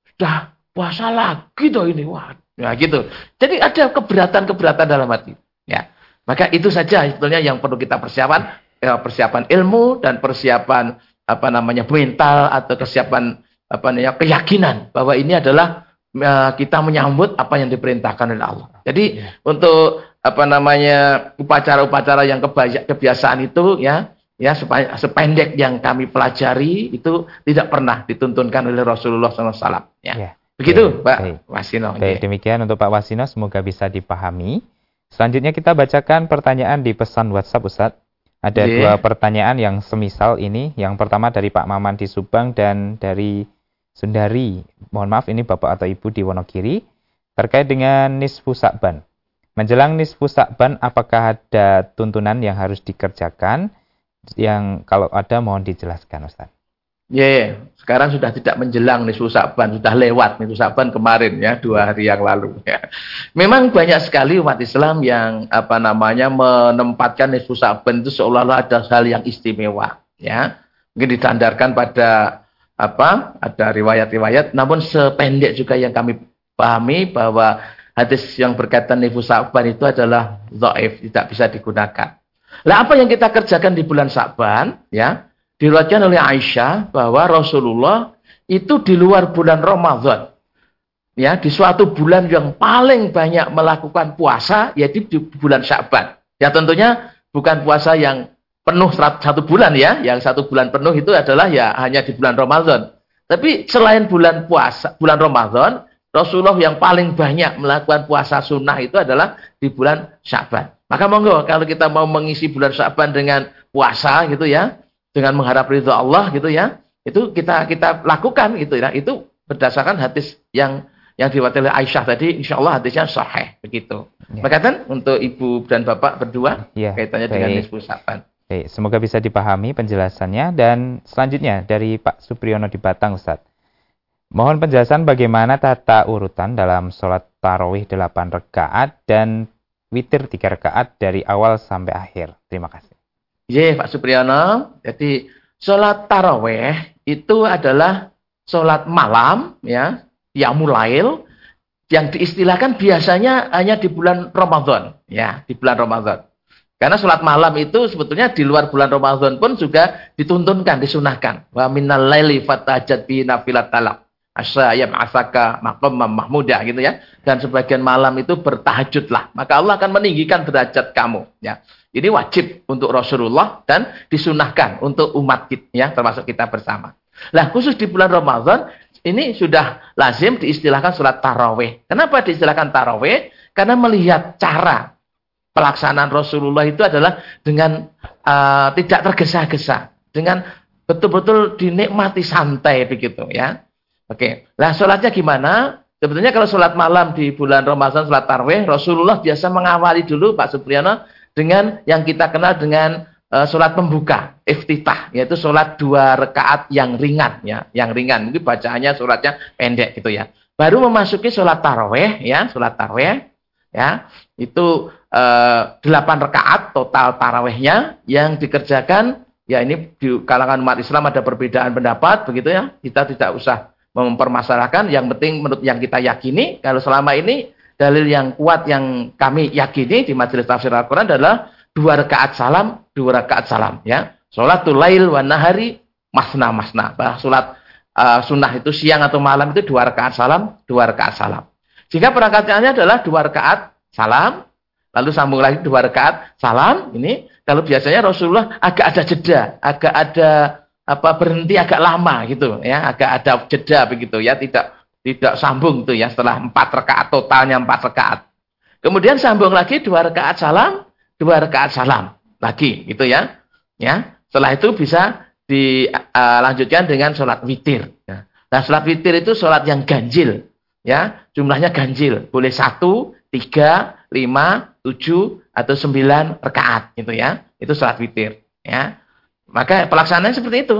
sudah puasa lagi toh ini. Wah, ya gitu. Jadi ada keberatan-keberatan dalam hati. Ya. Maka itu saja sebetulnya yang perlu kita persiapan ya, persiapan ilmu dan persiapan apa namanya mental atau kesiapan apa namanya keyakinan bahwa ini adalah uh, kita menyambut apa yang diperintahkan oleh Allah. Jadi ya. untuk apa namanya upacara-upacara yang kebiasaan itu ya ya sependek yang kami pelajari itu tidak pernah dituntunkan oleh Rasulullah SAW. Ya. ya. Begitu, Pak Baik. Wasino. Baik, demikian untuk Pak Wasino semoga bisa dipahami. Selanjutnya kita bacakan pertanyaan di pesan WhatsApp Ustadz. Ada yeah. dua pertanyaan yang semisal ini. Yang pertama dari Pak Maman di Subang dan dari Sundari. Mohon maaf ini Bapak atau Ibu di Wonogiri. Terkait dengan nisfu sakban. Menjelang nisfu sakban apakah ada tuntunan yang harus dikerjakan? Yang kalau ada mohon dijelaskan Ustaz. Ya, yeah, sekarang sudah tidak menjelang nisfu Sa'ban, sudah lewat nisfu Sa'ban kemarin ya, dua hari yang lalu ya. Memang banyak sekali umat Islam yang apa namanya menempatkan nisfu Sa'ban itu seolah-olah ada hal yang istimewa ya. Mungkin ditandarkan pada apa? Ada riwayat-riwayat, namun sependek juga yang kami pahami bahwa hadis yang berkaitan nisfu Sa'ban itu adalah dhaif, tidak bisa digunakan. Lah apa yang kita kerjakan di bulan Sa'ban ya? Diriwayatkan oleh Aisyah bahwa Rasulullah itu di luar bulan Ramadan ya di suatu bulan yang paling banyak melakukan puasa yaitu di bulan Sya'ban. Ya tentunya bukan puasa yang penuh satu bulan ya, yang satu bulan penuh itu adalah ya hanya di bulan Ramadan. Tapi selain bulan puasa, bulan Ramadan, Rasulullah yang paling banyak melakukan puasa sunnah itu adalah di bulan Sya'ban. Maka monggo kalau kita mau mengisi bulan Sya'ban dengan puasa gitu ya, dengan mengharap ridho Allah gitu ya, itu kita kita lakukan gitu ya. Itu berdasarkan hadis yang yang diwakili Aisyah tadi, insya Allah hadisnya sahih begitu. Ya. Kan untuk ibu dan bapak berdua ya, kaitannya baik. dengan nisfu Sya'ban. Baik, semoga bisa dipahami penjelasannya dan selanjutnya dari Pak Supriyono di Batang Ustaz. Mohon penjelasan bagaimana tata urutan dalam sholat tarawih 8 rakaat dan witir 3 rakaat dari awal sampai akhir. Terima kasih. Iya Pak Supriyono, jadi sholat tarawih itu adalah sholat malam ya, yang mulail yang diistilahkan biasanya hanya di bulan Ramadan ya, di bulan Ramadan. Karena sholat malam itu sebetulnya di luar bulan Ramadan pun juga dituntunkan, disunahkan. Wa minnal laili fatajat bi nafilat talak. Asyayam asaka makom mahmudah gitu ya. Dan sebagian malam itu bertahajudlah. Maka Allah akan meninggikan derajat kamu. Ya. Ini wajib untuk Rasulullah dan disunahkan untuk umat kita, ya, termasuk kita bersama. Nah khusus di bulan Ramadan ini sudah lazim diistilahkan sholat taraweh. Kenapa diistilahkan taraweh? Karena melihat cara pelaksanaan Rasulullah itu adalah dengan uh, tidak tergesa-gesa, dengan betul-betul dinikmati santai begitu ya. Oke, lah sholatnya gimana? Sebetulnya kalau sholat malam di bulan Ramadan, sholat tarwih, Rasulullah biasa mengawali dulu Pak Supriyono dengan yang kita kenal dengan uh, sholat pembuka, iftitah, yaitu sholat dua rekaat yang ringan ya, yang ringan. Mungkin bacaannya sholatnya pendek gitu ya. Baru memasuki sholat tarwih ya, sholat tarwih ya, itu Eh, delapan rakaat total tarawehnya yang dikerjakan ya ini di kalangan umat Islam ada perbedaan pendapat begitu ya kita tidak usah mempermasalahkan yang penting menurut yang kita yakini kalau selama ini dalil yang kuat yang kami yakini di majelis tafsir Al-Quran adalah dua rakaat salam dua rakaat salam ya. Sholatul lail wa nahari masna masna. Bah sholat uh, sunnah itu siang atau malam itu dua rakaat salam dua rakaat salam. Jika perangkatnya adalah dua rakaat salam Lalu sambung lagi dua rakaat salam. Ini kalau biasanya Rasulullah agak ada jeda, agak ada apa berhenti agak lama gitu ya, agak ada jeda begitu ya, tidak tidak sambung tuh ya setelah empat rakaat totalnya empat rakaat. Kemudian sambung lagi dua rakaat salam, dua rakaat salam lagi gitu ya. Ya, setelah itu bisa dilanjutkan dengan sholat witir. Ya. Nah, sholat witir itu sholat yang ganjil, ya, jumlahnya ganjil, boleh satu, tiga, lima, tujuh atau sembilan rakaat gitu ya. Itu sholat witir ya. Maka pelaksanaannya seperti itu.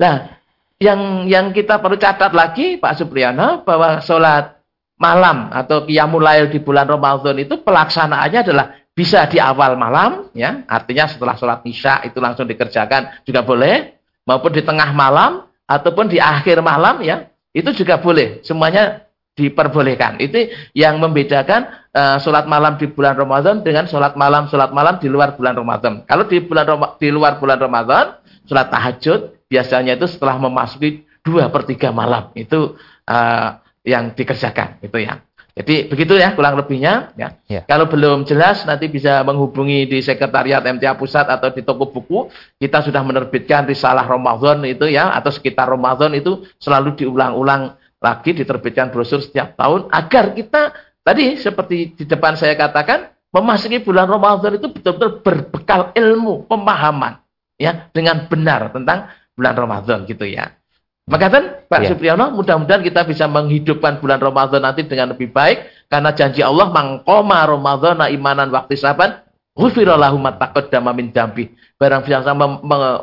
Nah, yang yang kita perlu catat lagi Pak Supriyono bahwa sholat malam atau qiyamul lail di bulan Ramadan itu pelaksanaannya adalah bisa di awal malam ya, artinya setelah sholat isya itu langsung dikerjakan juga boleh maupun di tengah malam ataupun di akhir malam ya, itu juga boleh. Semuanya diperbolehkan. Itu yang membedakan uh, sholat malam di bulan Ramadan dengan sholat malam sholat malam di luar bulan Ramadan. Kalau di bulan di luar bulan Ramadan, sholat tahajud biasanya itu setelah memasuki dua per tiga malam itu uh, yang dikerjakan itu ya. Jadi begitu ya kurang lebihnya ya. ya. Kalau belum jelas nanti bisa menghubungi di sekretariat MTA Pusat atau di toko buku. Kita sudah menerbitkan risalah Ramadan itu ya atau sekitar Ramadan itu selalu diulang-ulang lagi diterbitkan brosur setiap tahun agar kita tadi seperti di depan saya katakan memasuki bulan Ramadan itu betul-betul berbekal ilmu, pemahaman ya dengan benar tentang bulan Ramadan gitu ya. Maka kan Pak ya. Supriyono mudah-mudahan kita bisa menghidupkan bulan Ramadan nanti dengan lebih baik karena janji Allah mangkoma Ramadan imanan waktu saban ghufirallahu mataqaddama min dambi. Barang siapa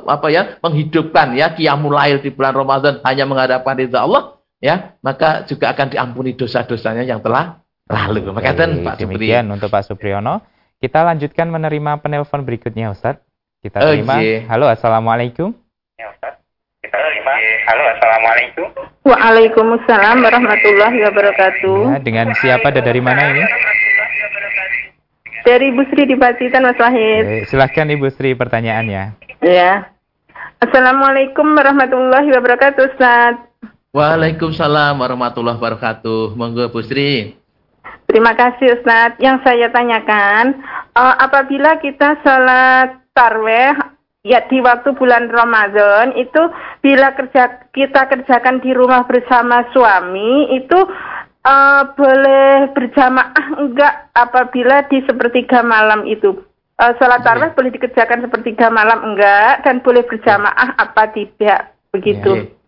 apa ya menghidupkan ya qiyamul lail di bulan Ramadan hanya mengharapkan ridha Allah, ya maka juga akan diampuni dosa-dosanya yang telah lalu. Maka Pak demikian untuk Pak Supriyono. Kita lanjutkan menerima penelpon berikutnya Ustaz. Kita terima. Okay. Halo, Assalamualaikum. Ya Ustaz. Kita terima. Halo, Assalamualaikum. Waalaikumsalam warahmatullahi wabarakatuh. Ya, dengan siapa dan dari mana ini? Dari Ibu Sri di Pacitan, Mas Wahid. silahkan Ibu Sri pertanyaannya. Ya. Assalamualaikum warahmatullahi wabarakatuh, Ustaz. Waalaikumsalam warahmatullahi wabarakatuh. Monggo Bu Sri. Terima kasih Ustadz. Yang saya tanyakan, uh, apabila kita sholat tarweh ya di waktu bulan Ramadan itu bila kerja kita kerjakan di rumah bersama suami itu uh, boleh berjamaah enggak apabila di sepertiga malam itu uh, sholat Iya. tarweh boleh dikerjakan sepertiga malam enggak dan boleh berjamaah apa tidak begitu. Iya.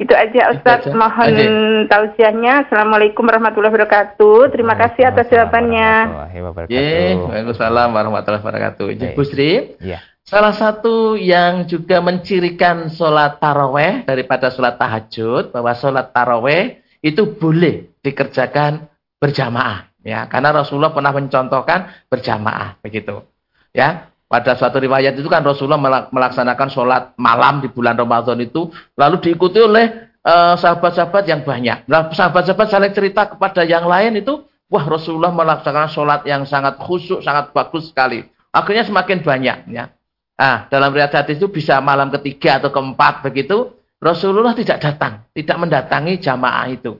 Itu aja Ustaz, aja. mohon Aja. tausiahnya. Assalamualaikum warahmatullahi wabarakatuh. Terima kasih atas jawabannya. Warahmatullahi wabarakatuh. Ye, Waalaikumsalam warahmatullahi wabarakatuh. Bu Sri, Iya. salah satu yang juga mencirikan sholat taraweh daripada sholat tahajud, bahwa sholat taraweh itu boleh dikerjakan berjamaah. Ya, karena Rasulullah pernah mencontohkan berjamaah, begitu. Ya, pada suatu riwayat itu kan Rasulullah melak- melaksanakan sholat malam di bulan Ramadan itu, lalu diikuti oleh eh, sahabat-sahabat yang banyak. Nah, sahabat-sahabat saling cerita kepada yang lain itu, wah Rasulullah melaksanakan sholat yang sangat khusyuk, sangat bagus sekali. Akhirnya semakin banyak, ya. Ah, dalam riwayat hadis itu bisa malam ketiga atau keempat begitu, Rasulullah tidak datang, tidak mendatangi jamaah itu.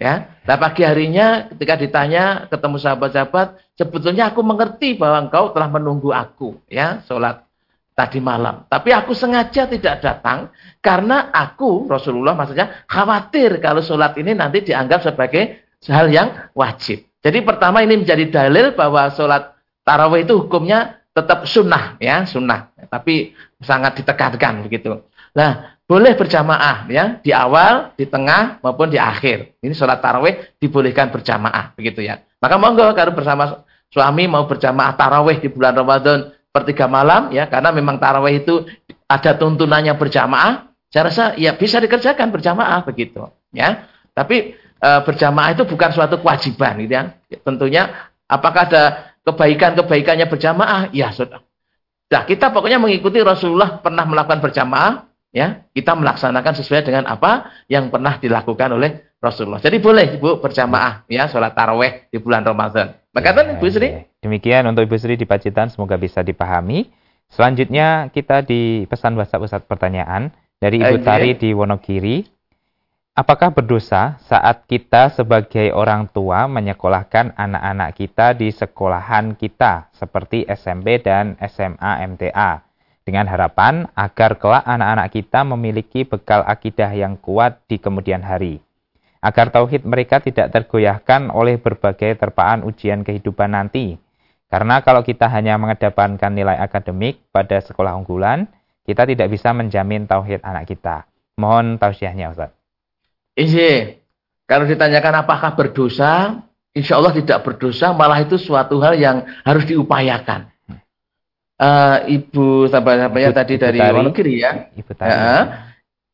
Ya, nah pagi harinya ketika ditanya ketemu sahabat-sahabat, sebetulnya aku mengerti bahwa engkau telah menunggu aku, ya, sholat tadi malam. Tapi aku sengaja tidak datang karena aku Rasulullah maksudnya khawatir kalau sholat ini nanti dianggap sebagai hal yang wajib. Jadi pertama ini menjadi dalil bahwa sholat tarawih itu hukumnya tetap sunnah, ya sunnah. Tapi sangat ditekankan begitu. Nah, boleh berjamaah ya di awal, di tengah maupun di akhir. Ini sholat tarawih dibolehkan berjamaah begitu ya. Maka monggo kalau bersama suami mau berjamaah tarawih di bulan Ramadan pertiga malam ya karena memang tarawih itu ada tuntunannya berjamaah. Saya rasa ya bisa dikerjakan berjamaah begitu ya. Tapi e, berjamaah itu bukan suatu kewajiban gitu ya. Tentunya apakah ada kebaikan-kebaikannya berjamaah? Ya sudah. Nah, kita pokoknya mengikuti Rasulullah pernah melakukan berjamaah, ya. Kita melaksanakan sesuai dengan apa yang pernah dilakukan oleh Rasulullah. Jadi boleh Ibu berjamaah ya salat tarawih di bulan Ramadan. Makanya Ibu Sri, Demikian untuk Ibu Sri di Pacitan, semoga bisa dipahami. Selanjutnya kita di pesan WhatsApp Ustaz pertanyaan dari Ibu Oke. Tari di Wonogiri. Apakah berdosa saat kita sebagai orang tua menyekolahkan anak-anak kita di sekolahan kita seperti SMP dan SMA MTA dengan harapan agar kelak anak-anak kita memiliki bekal akidah yang kuat di kemudian hari agar tauhid mereka tidak tergoyahkan oleh berbagai terpaan ujian kehidupan nanti. Karena kalau kita hanya mengedepankan nilai akademik pada sekolah unggulan, kita tidak bisa menjamin tauhid anak kita. Mohon tausiahnya Ustaz. Iya. Kalau ditanyakan apakah berdosa, insya Allah tidak berdosa, malah itu suatu hal yang harus diupayakan. Eh, Ibu sahabat-sahabatnya tadi Ibu dari. Wonogiri ya. Ibu Tari. Ya.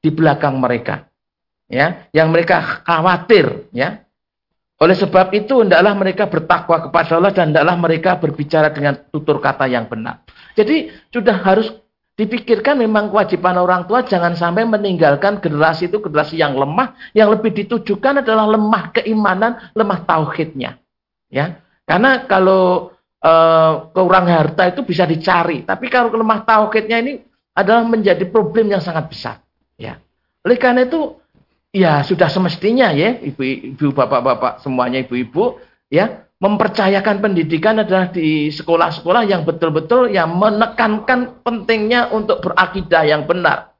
di belakang mereka. Ya, yang mereka khawatir, ya. Oleh sebab itu hendaklah mereka bertakwa kepada Allah dan hendaklah mereka berbicara dengan tutur kata yang benar. Jadi sudah harus dipikirkan memang kewajiban orang tua jangan sampai meninggalkan generasi itu generasi yang lemah, yang lebih ditujukan adalah lemah keimanan, lemah tauhidnya. Ya. Karena kalau eh, kurang harta itu bisa dicari, tapi kalau lemah tauhidnya ini adalah menjadi problem yang sangat besar. Ya. Oleh karena itu ya sudah semestinya ya ibu-ibu bapak-bapak semuanya ibu-ibu ya mempercayakan pendidikan adalah di sekolah-sekolah yang betul-betul yang menekankan pentingnya untuk berakidah yang benar.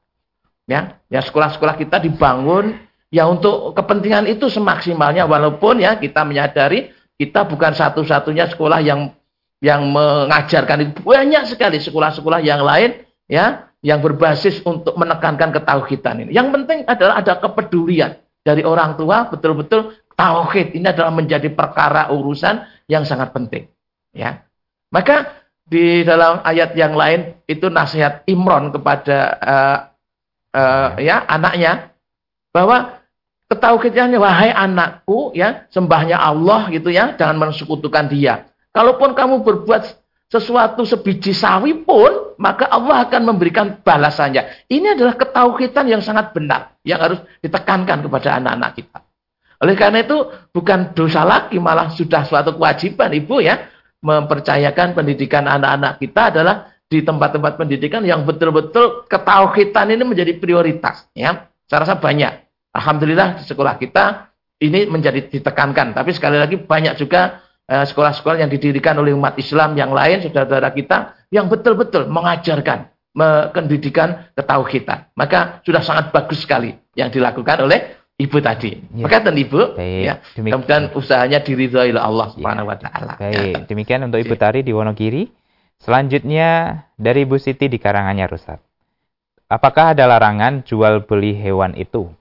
Ya, ya sekolah-sekolah kita dibangun ya untuk kepentingan itu semaksimalnya walaupun ya kita menyadari kita bukan satu-satunya sekolah yang yang mengajarkan itu banyak sekali sekolah-sekolah yang lain ya yang berbasis untuk menekankan ketauhidan ini. Yang penting adalah ada kepedulian dari orang tua betul-betul tauhid ini adalah menjadi perkara urusan yang sangat penting. Ya. Maka di dalam ayat yang lain itu nasihat Imron kepada uh, uh, ya anaknya bahwa ketauhidannya wahai anakku ya, sembahnya Allah gitu ya, jangan mensekutukan dia. Kalaupun kamu berbuat sesuatu sebiji sawi pun, maka Allah akan memberikan balasannya. Ini adalah ketauhidan yang sangat benar, yang harus ditekankan kepada anak-anak kita. Oleh karena itu, bukan dosa lagi, malah sudah suatu kewajiban, Ibu ya, mempercayakan pendidikan anak-anak kita adalah di tempat-tempat pendidikan yang betul-betul ketauhidan ini menjadi prioritas. Ya, saya rasa banyak. Alhamdulillah di sekolah kita ini menjadi ditekankan. Tapi sekali lagi banyak juga sekolah-sekolah yang didirikan oleh umat Islam yang lain, saudara-saudara kita, yang betul-betul mengajarkan pendidikan ketauhidan. Maka sudah sangat bagus sekali yang dilakukan oleh ibu tadi. Ya. Maka dan ibu, Baik. ya, kemudian usahanya diridhoi oleh Allah ya. Subhanahu wa taala. Baik, ya. demikian untuk Ibu Tari di Wonogiri. Selanjutnya dari Ibu Siti di Karanganyar Ustaz. Apakah ada larangan jual beli hewan itu?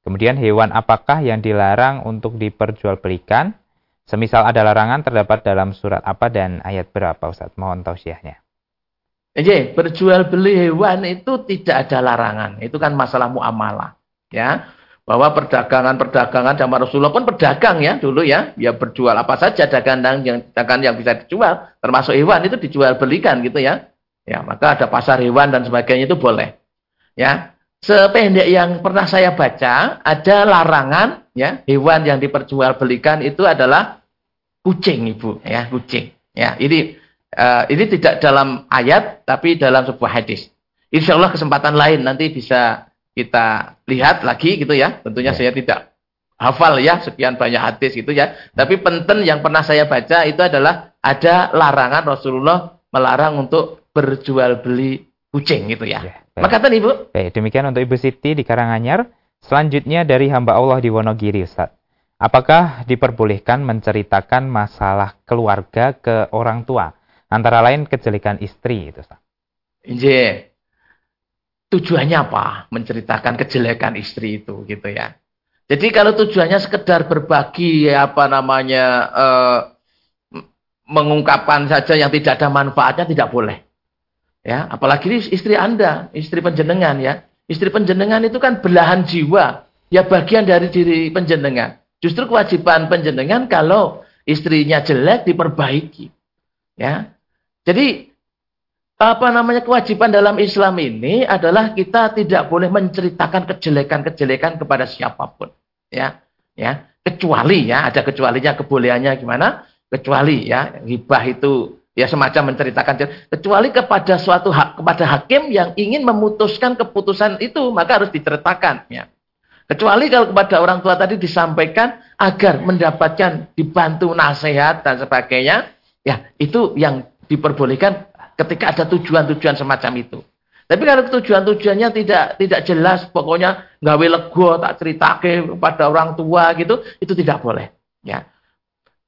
Kemudian hewan apakah yang dilarang untuk diperjualbelikan? Semisal ada larangan terdapat dalam surat apa dan ayat berapa Ustaz? Mohon tausiahnya. Oke, berjual beli hewan itu tidak ada larangan. Itu kan masalah muamalah, ya. Bahwa perdagangan-perdagangan zaman Rasulullah pun pedagang ya dulu ya, dia berjual apa saja dagangan yang dagangan yang bisa dijual, termasuk hewan itu dijual belikan gitu ya. Ya, maka ada pasar hewan dan sebagainya itu boleh. Ya. Sependek yang pernah saya baca, ada larangan ya, hewan yang diperjualbelikan itu adalah kucing ibu. Ya kucing. Ya ini uh, ini tidak dalam ayat tapi dalam sebuah hadis. Insya Allah kesempatan lain nanti bisa kita lihat lagi gitu ya. Tentunya ya. saya tidak hafal ya sekian banyak hadis gitu ya. Tapi penting yang pernah saya baca itu adalah ada larangan Rasulullah melarang untuk berjual beli kucing gitu ya, ya maka tadi ibu. Baik demikian untuk ibu Siti di Karanganyar. Selanjutnya dari hamba Allah di Wonogiri Ustaz Apakah diperbolehkan menceritakan masalah keluarga ke orang tua? Antara lain kejelekan istri itu. Iya. Tujuannya apa? Menceritakan kejelekan istri itu gitu ya. Jadi kalau tujuannya sekedar berbagi apa namanya eh, mengungkapkan saja yang tidak ada manfaatnya tidak boleh. Ya, apalagi istri Anda, istri penjenengan ya. Istri penjenengan itu kan belahan jiwa, ya bagian dari diri penjenengan. Justru kewajiban penjenengan kalau istrinya jelek diperbaiki. Ya. Jadi apa namanya kewajiban dalam Islam ini adalah kita tidak boleh menceritakan kejelekan-kejelekan kepada siapa pun. Ya. Ya, kecuali ya ada kecualinya kebolehannya gimana? Kecuali ya hibah itu ya semacam menceritakan kecuali kepada suatu hak kepada hakim yang ingin memutuskan keputusan itu maka harus diceritakan ya. Kecuali kalau kepada orang tua tadi disampaikan agar mendapatkan dibantu nasihat dan sebagainya, ya itu yang diperbolehkan ketika ada tujuan-tujuan semacam itu. Tapi kalau tujuan-tujuannya tidak tidak jelas, pokoknya gawe lego tak ceritake kepada orang tua gitu, itu tidak boleh. Ya.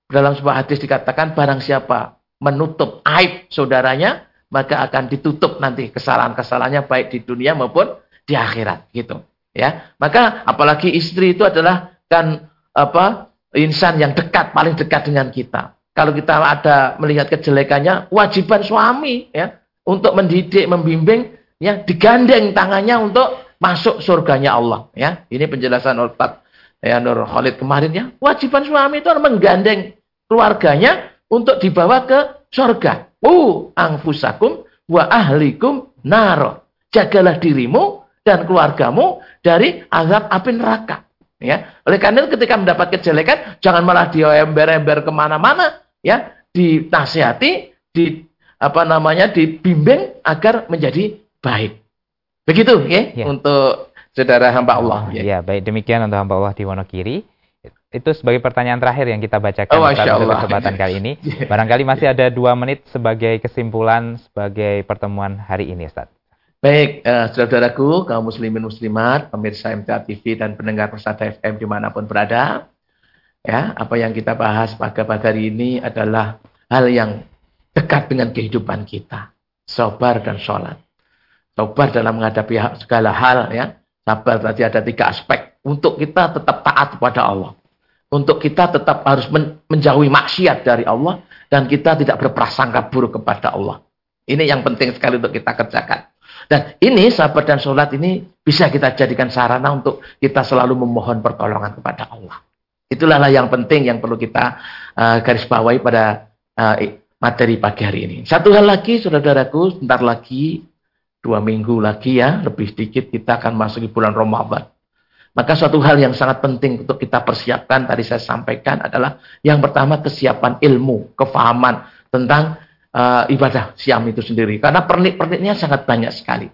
Dalam sebuah hadis dikatakan barang siapa menutup aib saudaranya, maka akan ditutup nanti kesalahan-kesalahannya baik di dunia maupun di akhirat gitu ya maka apalagi istri itu adalah kan apa insan yang dekat paling dekat dengan kita. Kalau kita ada melihat kejelekannya wajiban suami ya untuk mendidik membimbing ya digandeng tangannya untuk masuk surganya Allah ya. Ini penjelasan Ustaz ya Nur Khalid kemarin ya. Wajiban suami itu menggandeng keluarganya untuk dibawa ke surga. Uh angfusakum wa ahlikum naro. Jagalah dirimu dan keluargamu dari azab api neraka. Ya, oleh karena itu ketika mendapat kejelekan, jangan malah diember-ember ke mana-mana, ya, dinasihati, di apa namanya, dibimbing agar menjadi baik. Begitu, ya, ya. untuk saudara hamba Allah. Ya. ya, baik demikian untuk hamba Allah di Wonogiri. Itu sebagai pertanyaan terakhir yang kita bacakan oh, pada kesempatan kali ini. <laughs> Barangkali masih ada dua menit sebagai kesimpulan sebagai pertemuan hari ini, Ustaz. Baik, uh, saudaraku, kaum muslimin muslimat, pemirsa MTA TV dan pendengar Persada FM di mana pun berada. Ya, apa yang kita bahas pada pagi hari ini adalah hal yang dekat dengan kehidupan kita. Sabar dan sholat. Sabar dalam menghadapi segala hal ya. Sabar tadi ada tiga aspek. Untuk kita tetap taat kepada Allah. Untuk kita tetap harus menjauhi maksiat dari Allah. Dan kita tidak berprasangka buruk kepada Allah. Ini yang penting sekali untuk kita kerjakan. Dan ini sahabat dan sholat ini bisa kita jadikan sarana untuk kita selalu memohon pertolongan kepada Allah. Itulah yang penting yang perlu kita uh, garis bawahi pada uh, materi pagi hari ini. Satu hal lagi, saudara-saudaraku, sebentar lagi, dua minggu lagi ya, lebih sedikit kita akan masuk di bulan Ramadan. Maka suatu hal yang sangat penting untuk kita persiapkan, tadi saya sampaikan adalah yang pertama kesiapan ilmu, kefahaman tentang uh, ibadah siam itu sendiri. Karena pernik-perniknya sangat banyak sekali.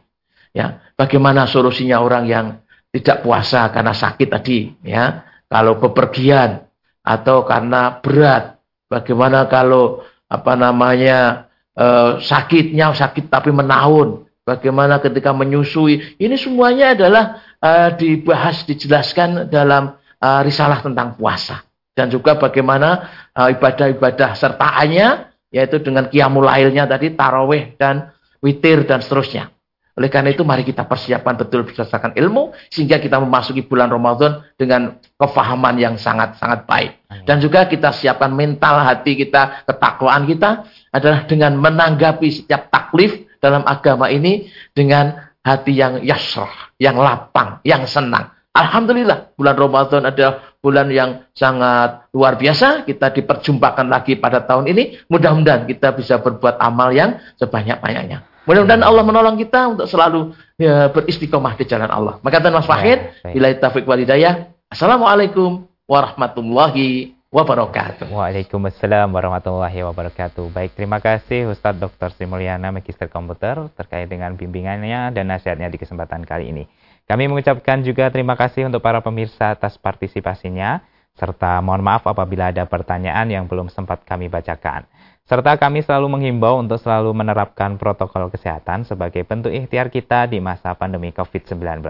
Ya, bagaimana solusinya orang yang tidak puasa karena sakit tadi, ya. Kalau bepergian atau karena berat, bagaimana kalau apa namanya uh, sakitnya sakit tapi menahun, bagaimana ketika menyusui. Ini semuanya adalah uh, dibahas, dijelaskan dalam uh, risalah tentang puasa. Dan juga bagaimana ibadah-ibadah sertaannya, yaitu dengan kiamul lailnya tadi, taraweh dan witir dan seterusnya. Oleh karena itu mari kita persiapkan betul berdasarkan ilmu sehingga kita memasuki bulan Ramadan dengan kefahaman yang sangat-sangat baik. Dan juga kita siapkan mental hati kita, ketakwaan kita adalah dengan menanggapi setiap taklif dalam agama ini dengan hati yang yasrah, yang lapang, yang senang. Alhamdulillah, bulan Ramadan adalah bulan yang sangat luar biasa. Kita diperjumpakan lagi pada tahun ini. Mudah-mudahan kita bisa berbuat amal yang sebanyak-banyaknya. Mudah-mudahan Allah menolong kita untuk selalu ya, beristiqomah di jalan Allah. Maka Mas Fahid, bila taufik walidayah. Assalamualaikum warahmatullahi wabarakatuh. Waalaikumsalam warahmatullahi wabarakatuh. Baik, terima kasih Ustadz Dr. Sri Mulyana, Magister Komputer, terkait dengan bimbingannya dan nasihatnya di kesempatan kali ini. Kami mengucapkan juga terima kasih untuk para pemirsa atas partisipasinya, serta mohon maaf apabila ada pertanyaan yang belum sempat kami bacakan. Serta kami selalu menghimbau untuk selalu menerapkan protokol kesehatan sebagai bentuk ikhtiar kita di masa pandemi COVID-19.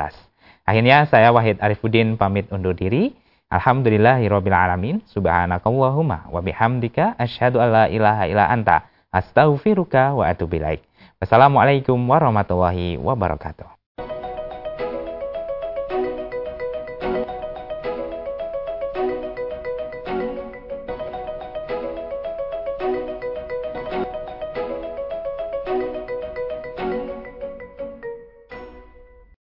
Akhirnya saya Wahid Arifuddin pamit undur diri. Alhamdulillahirrabbilalamin. Subhanakallahumma wa bihamdika asyhadu an la ilaha illa anta astaghfiruka wa atubu ilaik. Wassalamualaikum warahmatullahi wabarakatuh.